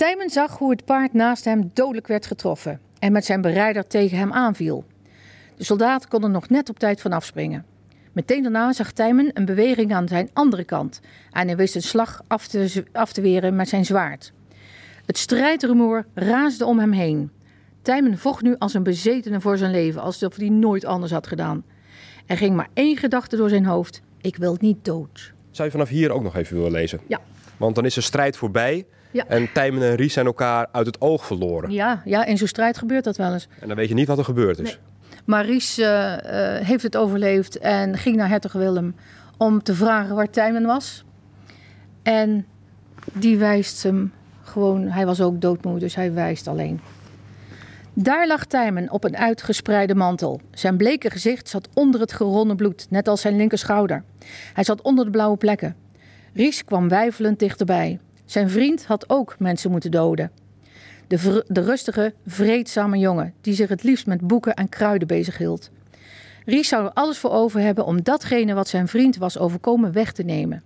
Tijmen zag hoe het paard naast hem dodelijk werd getroffen en met zijn berijder tegen hem aanviel. De soldaat kon er nog net op tijd van afspringen. Meteen daarna zag Tijmen een beweging aan zijn andere kant en hij wist een slag af te, af te weren met zijn zwaard. Het strijdrumoer raasde om hem heen. Tijmen vocht nu als een bezetene voor zijn leven, alsof hij nooit anders had gedaan. Er ging maar één gedachte door zijn hoofd: ik wil niet dood. Zou je vanaf hier ook nog even willen lezen? Ja. Want dan is de strijd voorbij Ja. en Tijmen en Ries zijn elkaar uit het oog verloren. Ja, ja, in zo'n strijd gebeurt dat wel eens. En dan weet je niet wat er gebeurd is. Nee. Maar Ries eh, eh, heeft het overleefd en ging naar hertog Willem om te vragen waar Tijmen was. En die wijst hem gewoon, hij was ook doodmoe, dus hij wijst alleen. Daar lag Tijmen op een uitgespreide mantel. Zijn bleke gezicht zat onder het geronnen bloed, net als zijn linkerschouder. Hij zat onder de blauwe plekken. Ries kwam weifelend dichterbij. Zijn vriend had ook mensen moeten doden. De, de rustige, vreedzame jongen die zich het liefst met boeken en kruiden bezighield. Ries zou er alles voor over hebben om datgene wat zijn vriend was overkomen weg te nemen.